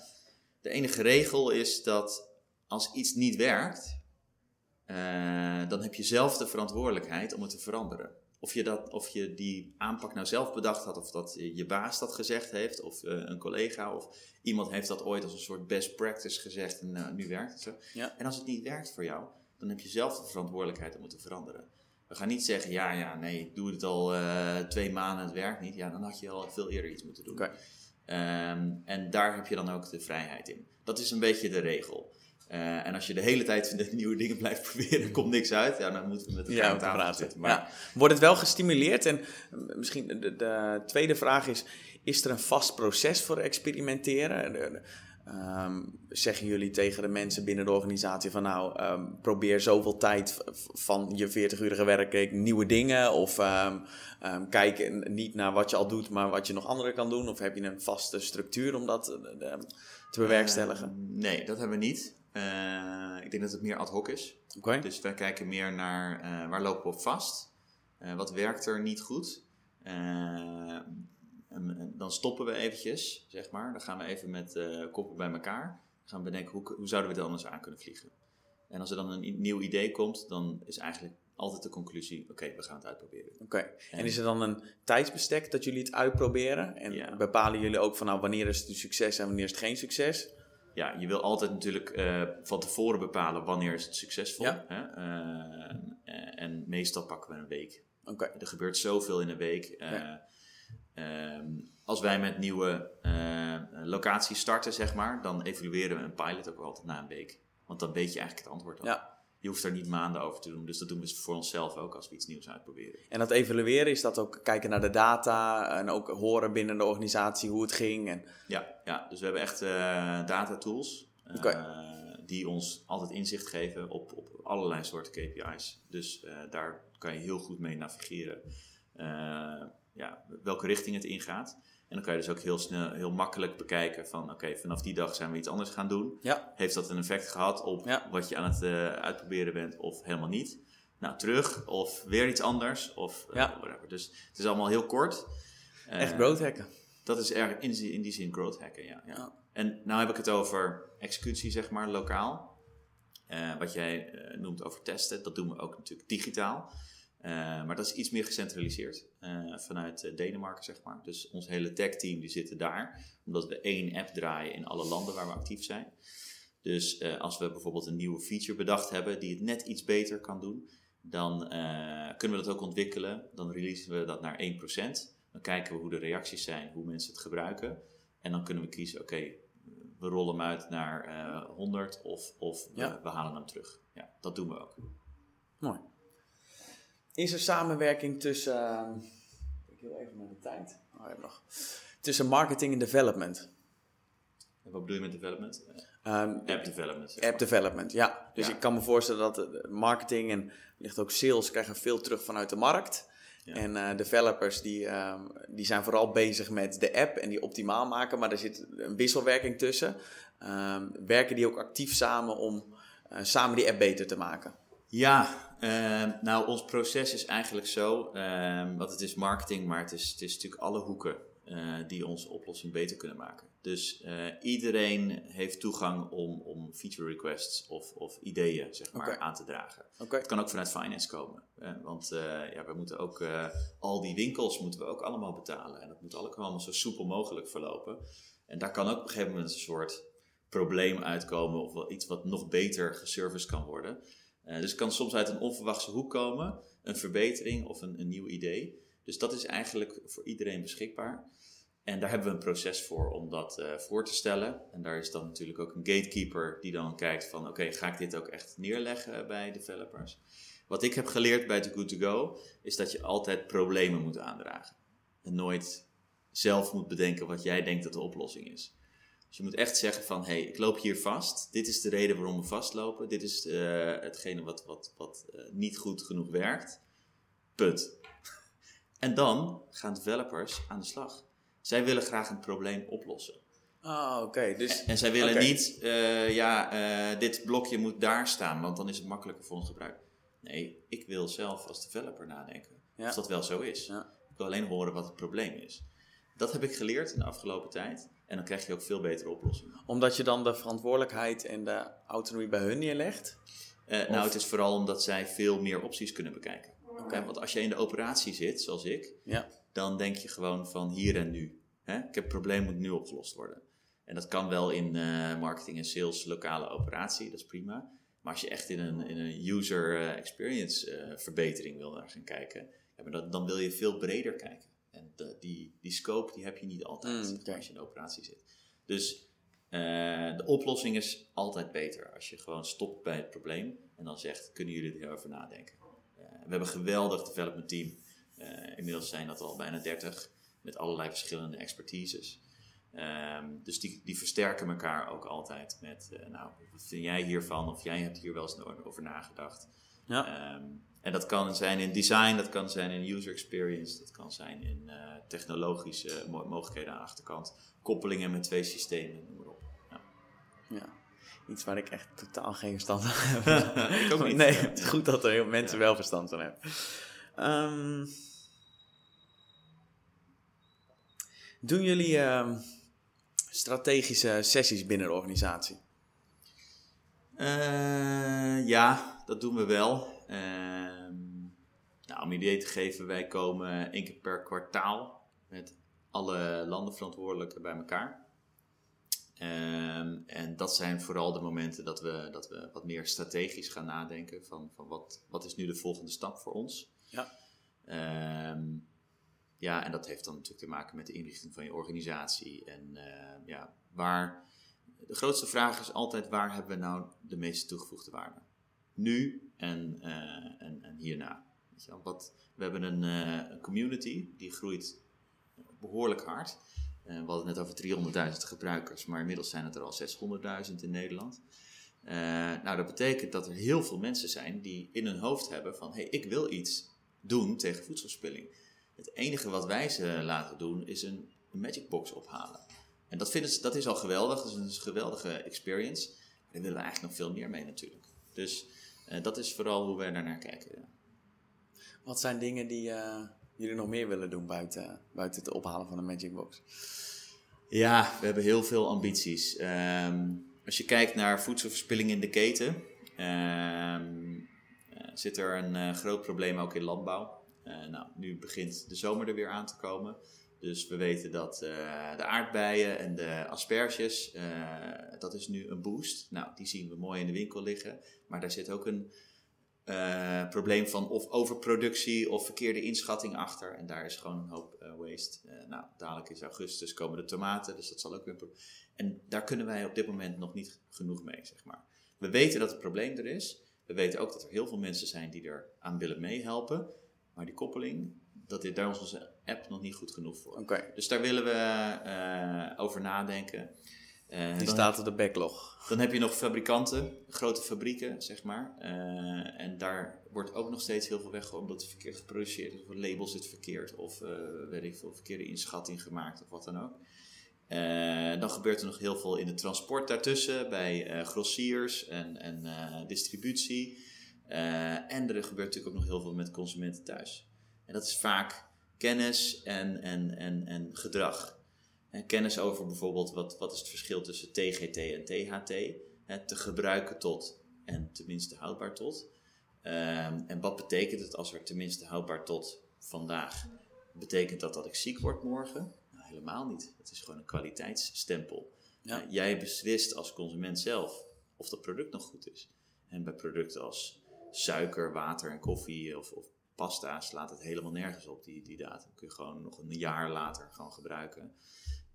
De enige regel is dat als iets niet werkt, uh, dan heb je zelf de verantwoordelijkheid om het te veranderen. Of je, dat, of je die aanpak nou zelf bedacht had, of dat je baas dat gezegd heeft, of uh, een collega, of iemand heeft dat ooit als een soort best practice gezegd en uh, nu werkt het zo. Ja. En als het niet werkt voor jou, dan heb je zelf de verantwoordelijkheid om het te veranderen. We gaan niet zeggen, ja, ja, nee, ik doe het al uh, twee maanden, het werkt niet. Ja, dan had je al veel eerder iets moeten doen. Okay. Um, en daar heb je dan ook de vrijheid in. Dat is een beetje de regel. Uh, en als je de hele tijd nieuwe dingen blijft proberen, komt niks uit. Ja, dan moeten we met elkaar ja, aan tafel zitten. Maar... Ja. Wordt het wel gestimuleerd? En misschien de, de, tweede vraag is: is er een vast proces voor experimenteren? De, um, zeggen jullie tegen de mensen binnen de organisatie van nou, um, probeer zoveel tijd van je 40-urige werkweek nieuwe dingen? Of um, kijk niet naar wat je al doet, maar wat je nog andere kan doen? Of heb je een vaste structuur om dat uh, te bewerkstelligen? Uh, nee, dat hebben we niet. Uh, ik denk dat het meer ad hoc is. Okay. Dus wij kijken meer naar uh, waar lopen we op vast? Uh, wat werkt er niet goed? En, dan stoppen we eventjes, zeg maar. Dan gaan we even met koppen bij elkaar. Dan gaan we bedenken, hoe, hoe zouden we het anders aan kunnen vliegen? En als er dan een nieuw idee komt, dan is eigenlijk altijd de conclusie, oké, okay, we gaan het uitproberen. Oké, okay. en, en is er dan een tijdsbestek dat jullie het uitproberen? En ja. bepalen jullie ook van, nou, wanneer is het een succes en wanneer is het geen succes? Ja, je wil altijd natuurlijk uh, van tevoren bepalen wanneer is het succesvol. Ja. Hè? Uh, en meestal pakken we een week. Okay. Er gebeurt zoveel in een week. Ja. um, als wij met nieuwe locaties starten, zeg maar, dan evalueren we een pilot ook altijd na een week. Want dan weet je eigenlijk het antwoord al. Ja. Je hoeft er niet maanden over te doen. Dus dat doen we voor onszelf ook als we iets nieuws uitproberen. En dat evalueren, is dat ook kijken naar de data en ook horen binnen de organisatie hoe het ging? En... Ja, ja, dus we hebben echt uh, data tools uh, okay. die ons altijd inzicht geven op, op allerlei soorten KPI's. Dus uh, daar kan je heel goed mee navigeren ja, welke richting het ingaat. En dan kan je dus ook heel snel, heel makkelijk bekijken van oké, okay, vanaf die dag zijn we iets anders gaan doen. Ja. Heeft dat een effect gehad op ja. wat je aan het uh, uitproberen bent of helemaal niet? nou terug of weer iets anders of eh, Ja. whatever. Dus het is allemaal heel kort. Eh, Echt growth hacken. Dat is erg in, die- in die zin growth hacken, ja, ja. En nou heb ik het over executie, zeg maar, lokaal. Eh, wat jij eh, noemt over testen, dat doen we ook natuurlijk digitaal. Eh, maar dat is iets meer gecentraliseerd eh, vanuit eh, Denemarken, zeg maar. Dus ons hele tech-team die zitten daar, omdat we één app draaien in alle landen waar we actief zijn. Dus als we bijvoorbeeld een nieuwe feature bedacht hebben die het net iets beter kan doen, dan kunnen we dat ook ontwikkelen. Dan releasen we dat naar 1%. Dan kijken we hoe de reacties zijn, hoe mensen het gebruiken. En dan kunnen we kiezen, oké, we rollen hem uit naar eh 100 of, of we, we halen hem terug. Ja, dat doen we ook. Mooi. Is er samenwerking tussen. ehm, ik heel even naar de tijd. Oh, heb nog. Tussen marketing en development. En wat bedoel je met development? Eh, Ehm, app development. zeg app development, ja. Dus Ja. ik kan me voorstellen dat de marketing en ligt ook sales krijgen veel terug vanuit de markt. Ja. En eh, developers die, ehm, die zijn vooral bezig met de app en die optimaal maken, maar er zit een wisselwerking tussen. Werken die ook actief samen om eh, samen die app beter te maken? Ja, ehm, nou ons proces is eigenlijk zo, ehm, want het is marketing, maar het is, het is natuurlijk alle hoeken eh, die onze oplossing beter kunnen maken. Dus eh, iedereen heeft toegang om, om feature requests of, of ideeën zeg maar, aan te dragen. Het kan ook vanuit finance komen. want eh, ja, we moeten ook al die winkels moeten we ook allemaal betalen. En dat moet allemaal zo soepel mogelijk verlopen. En daar kan ook op een gegeven moment een soort probleem uitkomen of wel iets wat nog beter geserviced kan worden. Eh, dus het kan soms uit een onverwachte hoek komen, een verbetering of een, een nieuw idee. Dus dat is eigenlijk voor iedereen beschikbaar. En daar hebben we een proces voor om dat eh, voor te stellen. En daar is dan natuurlijk ook een gatekeeper die dan kijkt van... oké, ga ik dit ook echt neerleggen bij developers? Wat ik heb geleerd bij The Good To Go... is dat je altijd problemen moet aandragen. En nooit zelf moet bedenken wat jij denkt dat de oplossing is. Dus je moet echt zeggen van... hé, hey, ik loop hier vast. Dit is de reden waarom we vastlopen. Dit is eh, hetgene wat, wat, wat eh, niet goed genoeg werkt. Punt. En dan gaan developers aan de slag. Zij willen graag een probleem oplossen. Ah, oké. Dus En zij willen niet, eh, ja, dit blokje moet daar staan, want dan is het makkelijker voor ons gebruik. Nee, ik wil zelf als developer nadenken Ja. of dat wel zo is. Ja. Ik wil alleen horen wat het probleem is. Dat heb ik geleerd in de afgelopen tijd. En dan krijg je ook veel betere oplossingen. omdat je dan de verantwoordelijkheid en de autonomie bij hun neerlegt? Eh, Nou, het is vooral omdat zij veel meer opties kunnen bekijken. Oké. Want als je in de operatie zit, zoals ik, Ja. dan denk je gewoon van hier en nu. Hè? Ik heb het probleem moet nu opgelost worden. En dat kan wel in eh, marketing en sales lokale operatie, dat is prima. Maar als je echt in een, in een user eh, experience verbetering wil naar gaan kijken, ja, maar dat, dan wil je veel breder kijken. De, die, die scope die heb je niet altijd Mm, als je in de operatie zit. Dus eh, de oplossing is altijd beter als je gewoon stopt bij het probleem en dan zegt, kunnen jullie er heel over nadenken? Eh, we hebben een geweldig development team. Eh, inmiddels zijn dat al bijna 30 met allerlei verschillende expertises. Ehm, dus die, die versterken elkaar ook altijd met, nou, wat vind jij hiervan? Of jij hebt hier wel eens over nagedacht. Ja. Ehm, en dat kan zijn in design, dat kan zijn in user experience, dat kan zijn in eh, technologische mo- mogelijkheden aan de achterkant. Koppelingen met twee systemen, noem maar op. ja. Iets waar ik echt totaal geen verstand van heb. Ik ook niet. Nee, het is goed dat er heel mensen wel verstand van hebben. Ehm, doen jullie ehm, strategische sessies binnen de organisatie? Eh, ja, dat doen we wel. Ehm, nou, om idee te geven, wij komen één keer per kwartaal met alle landenverantwoordelijken bij elkaar. Ehm, en dat zijn vooral de momenten dat we, dat we wat meer strategisch gaan nadenken van, van wat, wat is nu de volgende stap voor ons. Ja. Ehm, ja, en dat heeft dan natuurlijk te maken met de inrichting van je organisatie. En ja, waar, de grootste vraag is altijd waar hebben we nou de meeste toegevoegde waarde? Nu en, eh, en, en hierna. We hebben een, eh, een community die groeit behoorlijk hard. Eh, we hadden het net over 300.000 gebruikers, maar inmiddels zijn het er al 600.000 in Nederland. Eh, nou, dat betekent dat er heel veel mensen zijn die in hun hoofd hebben van... hé, hey, ik wil iets doen tegen voedselspilling. Het enige wat wij ze laten doen is een, een magic box ophalen. En dat, vinden ze, dat is al geweldig, dat is een geweldige experience. Maar daar willen we eigenlijk nog veel meer mee natuurlijk. Dus Eh, dat is vooral hoe wij daarnaar kijken. Ja. Wat zijn dingen die eh, jullie nog meer willen doen buiten, buiten het ophalen van een Magic Box? Ja, we hebben heel veel ambities. Ehm, als je kijkt naar voedselverspilling in de keten, ehm, eh, zit er een eh, groot probleem ook in landbouw. Eh, nou, nu begint de zomer er weer aan te komen. Dus we weten dat eh, de aardbeien en de asperges, eh, dat is nu een boost. Nou, die zien we mooi in de winkel liggen. Maar daar zit ook een eh, probleem van of overproductie of verkeerde inschatting achter. En daar is gewoon een hoop waste. Nou, dadelijk is augustus komen de tomaten, dus dat zal ook weer En daar kunnen wij op dit moment nog niet genoeg mee, zeg maar. We weten dat het probleem er is. We weten ook dat er heel veel mensen zijn die er aan willen meehelpen. Maar die koppeling, dat is, daar is onze app nog niet goed genoeg voor. Dus daar willen we eh, over nadenken. Eh, die staat op de backlog. dan heb je nog fabrikanten, grote fabrieken, zeg maar. Eh, en daar wordt ook nog steeds heel veel weggegooid omdat het verkeerd geproduceerd is. Of een label zit verkeerd. Of weet ik veel, verkeerde inschatting gemaakt of wat dan ook. Dan gebeurt er nog heel veel in het transport daartussen. Bij grossiers en, en distributie. En er gebeurt natuurlijk ook nog heel veel met consumenten thuis. En dat is vaak kennis en, en, en, en gedrag. En kennis over bijvoorbeeld wat, wat is het verschil tussen TGT en THT. Hè, te gebruiken tot en tenminste houdbaar tot. Ehm, en wat betekent het als er tenminste houdbaar tot vandaag? Betekent dat dat ik ziek word morgen? Nou, helemaal niet. Het is gewoon een kwaliteitsstempel. Ja. Jij beslist als consument zelf of dat product nog goed is. En bij producten als suiker, water en koffie of, of pasta slaat het helemaal nergens op, die, die datum. Kun je gewoon nog een jaar later gewoon gebruiken.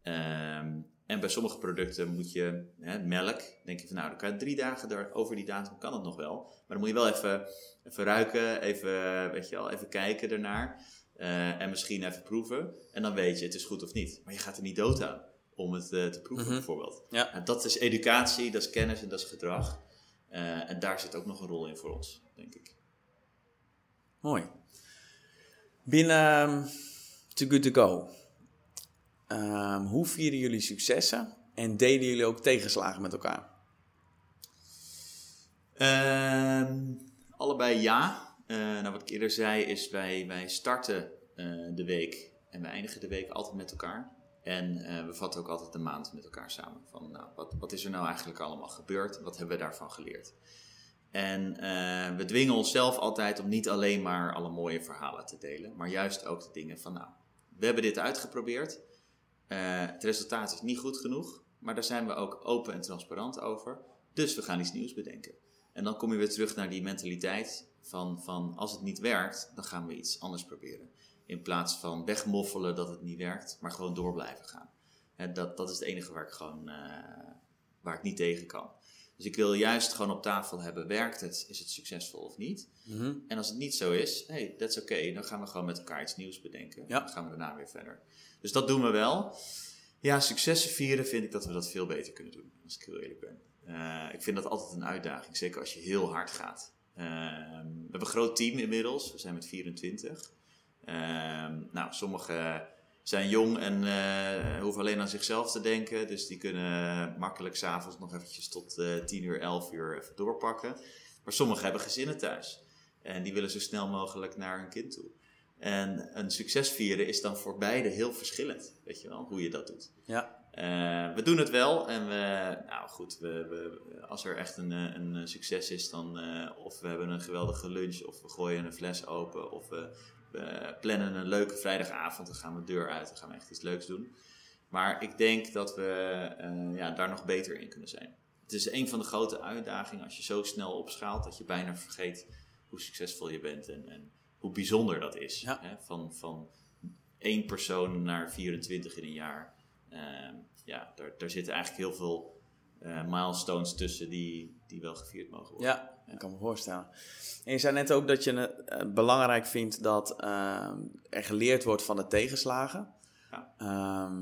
Ehm, en bij sommige producten moet je, hè, melk, denk je van nou, dan kan je drie dagen daar, over die datum kan het nog wel. Maar dan moet je wel even, even ruiken, even, weet je wel, even kijken ernaar. Eh, en misschien even proeven. En dan weet je, het is goed of niet. Maar je gaat er niet dood aan om het eh, te proeven, Mhm. bijvoorbeeld. Ja. Nou, dat is educatie, dat is kennis en dat is gedrag. Eh, en daar zit ook nog een rol in voor ons, denk ik. Mooi. Binnen um, Too Good To Go. Ehm, hoe vieren jullie successen en delen jullie ook tegenslagen met elkaar? Ehm, allebei ja. Eh, nou, wat ik eerder zei is, wij, wij starten eh, de week en we eindigen de week altijd met elkaar. En eh, we vatten ook altijd de maand met elkaar samen. Van, nou, wat, wat is er nou eigenlijk allemaal gebeurd? Wat hebben we daarvan geleerd? En eh, we dwingen onszelf altijd om niet alleen maar alle mooie verhalen te delen, maar juist ook de dingen van, nou, we hebben dit uitgeprobeerd. Eh, het resultaat is niet goed genoeg, maar daar zijn we ook open en transparant over. Dus we gaan iets nieuws bedenken. En dan kom je weer terug naar die mentaliteit van, van als het niet werkt, dan gaan we iets anders proberen. In plaats van wegmoffelen dat het niet werkt, maar gewoon door blijven gaan. Dat, dat is het enige waar ik gewoon eh, waar ik niet tegen kan. Dus ik wil juist gewoon op tafel hebben, werkt het, is het succesvol of niet? Mhm. En als het niet zo is, hey, dat is oké. Dan gaan we gewoon met elkaar iets nieuws bedenken. Ja. Dan gaan we daarna weer verder. Dus dat doen we wel. Ja, successen vieren vind ik dat we dat veel beter kunnen doen, als ik heel eerlijk ben. Eh, ik vind dat altijd een uitdaging, zeker als je heel hard gaat. Ehm, we hebben een groot team inmiddels, we zijn met 24. Ehm, nou, sommigen zijn jong en eh, hoeven alleen aan zichzelf te denken. Dus die kunnen makkelijk s'avonds nog eventjes tot eh 10 uur, 11 uur even doorpakken. Maar sommigen hebben gezinnen thuis. En die willen zo snel mogelijk naar hun kind toe. En een succes vieren is dan voor beide heel verschillend. Weet je wel, hoe je dat doet. Ja. Eh, we doen het wel en we, nou goed, we, we, als er echt een, een succes is, dan of we hebben een geweldige lunch, of we gooien een fles open, of we plannen een leuke vrijdagavond, dan gaan we de deur uit, dan gaan we echt iets leuks doen. Maar ik denk dat we eh, ja, daar nog beter in kunnen zijn. Het is een van de grote uitdagingen als je zo snel opschaalt dat je bijna vergeet hoe succesvol je bent en, en hoe bijzonder dat is. Ja. Hè? Van, van één persoon naar 24 in een jaar. Ehm, ja, daar, daar zitten eigenlijk heel veel eh, milestones tussen die, die wel gevierd mogen worden. Ja, ik kan me voorstellen. En je zei net ook dat je het eh, belangrijk vindt dat ehm, er geleerd wordt van de tegenslagen. Ja. Ehm,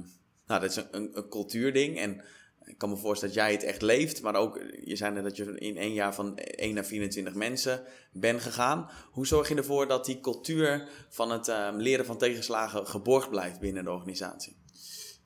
nou, dat is een, een, een cultuurding en ik kan me voorstellen dat jij het echt leeft, maar ook, je zei net dat je in één jaar van 1 naar 24 mensen bent gegaan. Hoe zorg je ervoor dat die cultuur van het ehm, leren van tegenslagen geborgd blijft binnen de organisatie?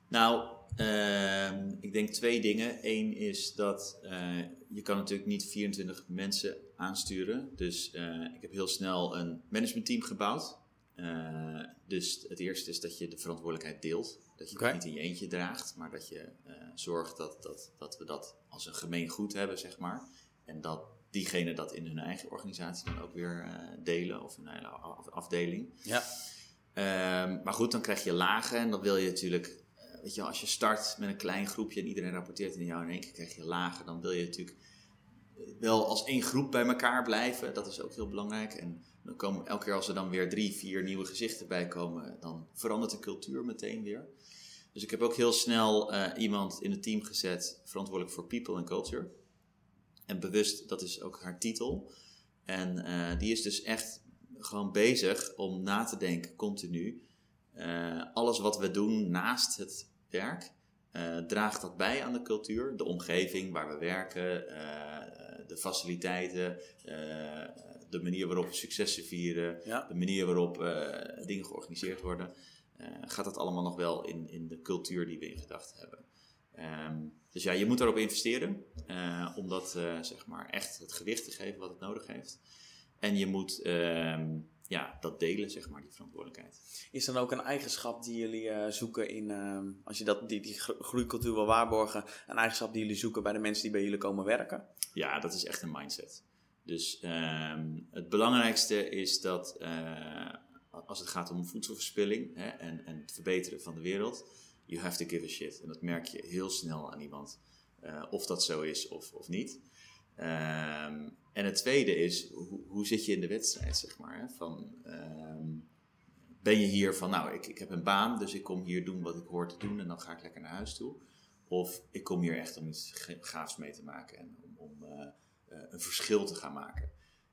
Nou, ehm, ik denk twee dingen. Eén is dat uh, je kan natuurlijk niet 24 mensen aansturen. Dus uh, ik heb heel snel een managementteam gebouwd. Uh, dus het eerste is dat je de verantwoordelijkheid deelt. Dat je okay. het niet in je eentje draagt, maar dat je zorgt dat, dat, dat we dat als een gemeen goed hebben, zeg maar. En dat diegenen dat in hun eigen organisatie dan ook weer delen of hun eigen afdeling. Ja. Um, maar goed, dan krijg je lagen en dan wil je natuurlijk, weet je, als je start met een klein groepje en iedereen rapporteert in jou in één keer krijg je lagen, dan wil je natuurlijk wel als één groep bij elkaar blijven. Dat is ook heel belangrijk. En dan komen, elke keer als er dan weer drie, vier nieuwe gezichten bij komen, dan verandert de cultuur meteen weer. Dus ik heb ook heel snel uh, iemand in het team gezet, verantwoordelijk voor people and culture. En bewust, dat is ook haar titel. En uh, die is dus echt gewoon bezig om na te denken continu. Uh, alles wat we doen naast het werk, uh, draagt dat bij aan de cultuur. De omgeving waar we werken, uh, de faciliteiten, de manier waarop we successen vieren, ja. de manier waarop dingen georganiseerd worden. gaat dat allemaal nog wel in, in de cultuur die we in gedachten hebben. Um, dus ja, je moet daarop investeren om dat zeg maar echt het gewicht te geven wat het nodig heeft. En je moet um, ja, dat delen, zeg maar, die verantwoordelijkheid. Is dan ook een eigenschap die jullie uh, zoeken in, uh, als je dat, die, die groeicultuur wil waarborgen, een eigenschap die jullie zoeken bij de mensen die bij jullie komen werken? Ja, dat is echt een mindset. Dus um, het belangrijkste is dat uh, als het gaat om voedselverspilling hè, en, en het verbeteren van de wereld, you have to give a shit. En dat merk je heel snel aan iemand, of dat zo is of, of niet. Um, en het tweede is, hoe, hoe, zit je in de wedstrijd, zeg maar? Hè? Van, um, ben je hier van, nou, ik, ik heb een baan, dus ik kom hier doen wat ik hoor te doen en dan ga ik lekker naar huis toe. Of ik kom hier echt om iets gaafs mee te maken en om, om uh, uh, een verschil te gaan maken.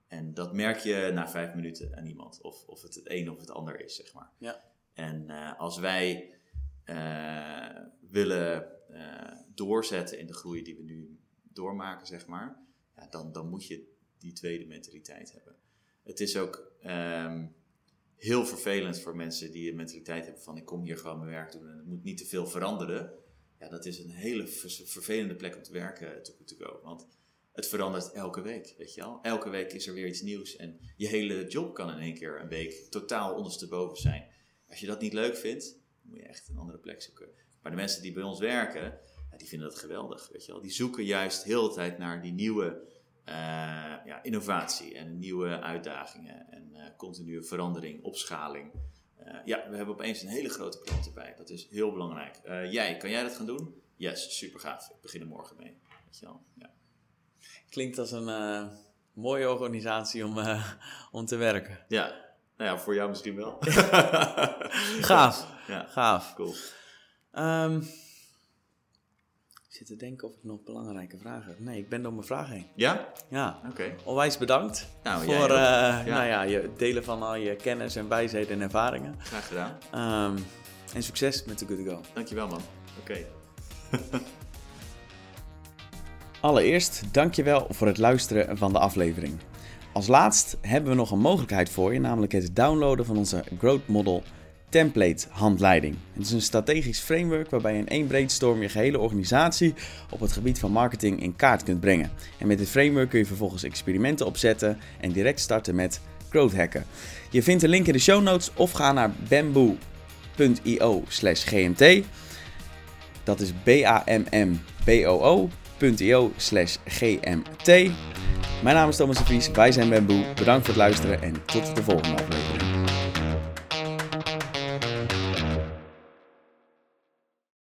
En dat merk je na vijf minuten aan iemand, of, of het het een of het ander is, zeg maar. Ja. En uh, als wij willen doorzetten in de groei die we nu doormaken, zeg maar, ja, dan, dan moet je die tweede mentaliteit hebben. Het is ook um, heel vervelend voor mensen die een mentaliteit hebben van ik kom hier gewoon mijn werk doen en het moet niet te veel veranderen. Ja, dat is een hele vervelende plek om te werken to, to go. Want het verandert elke week, weet je wel. Elke week is er weer iets nieuws en je hele job kan in één keer een week totaal ondersteboven zijn. Als je dat niet leuk vindt, moet je echt een andere plek zoeken. Maar de mensen die bij ons werken, ja, die vinden dat geweldig, weet je wel. Die zoeken juist heel de tijd naar die nieuwe ja, innovatie en nieuwe uitdagingen en uh, continue verandering, opschaling. Uh, ja, we hebben opeens een hele grote klant erbij. Dat is heel belangrijk. jij, kan jij dat gaan doen? Yes, super gaaf. Ik begin er morgen mee. Weet je wel? Ja. Klinkt als een mooie organisatie om, om te werken. Ja, nou ja, voor jou misschien wel. gaaf. Ja. Gaaf. Cool. Um, ik zit te denken of ik nog belangrijke vragen heb. Nee, ik ben door mijn vragen heen. Ja? Ja. Oké. Okay. Onwijs bedankt nou, voor uh, ja. nou ja, je delen van al je kennis en wijsheden en ervaringen. Graag gedaan. Um, en succes met The Good To Go. Dankjewel man. Oké. Okay. Allereerst, dankjewel voor het luisteren van de aflevering. Als laatst hebben we nog een mogelijkheid voor je, namelijk het downloaden van onze Growth Model template handleiding. Het is een strategisch framework waarbij je in één brainstorm je gehele organisatie op het gebied van marketing in kaart kunt brengen. En met dit framework kun je vervolgens experimenten opzetten en direct starten met growth hacken. Je vindt de link in de show notes of ga naar bamboo.io slash gmt. Dat is b-a-m-m-b-o-o.io slash gmt. Mijn naam is Thomas de Vries, wij zijn Bamboo. Bedankt voor het luisteren en tot de volgende aflevering.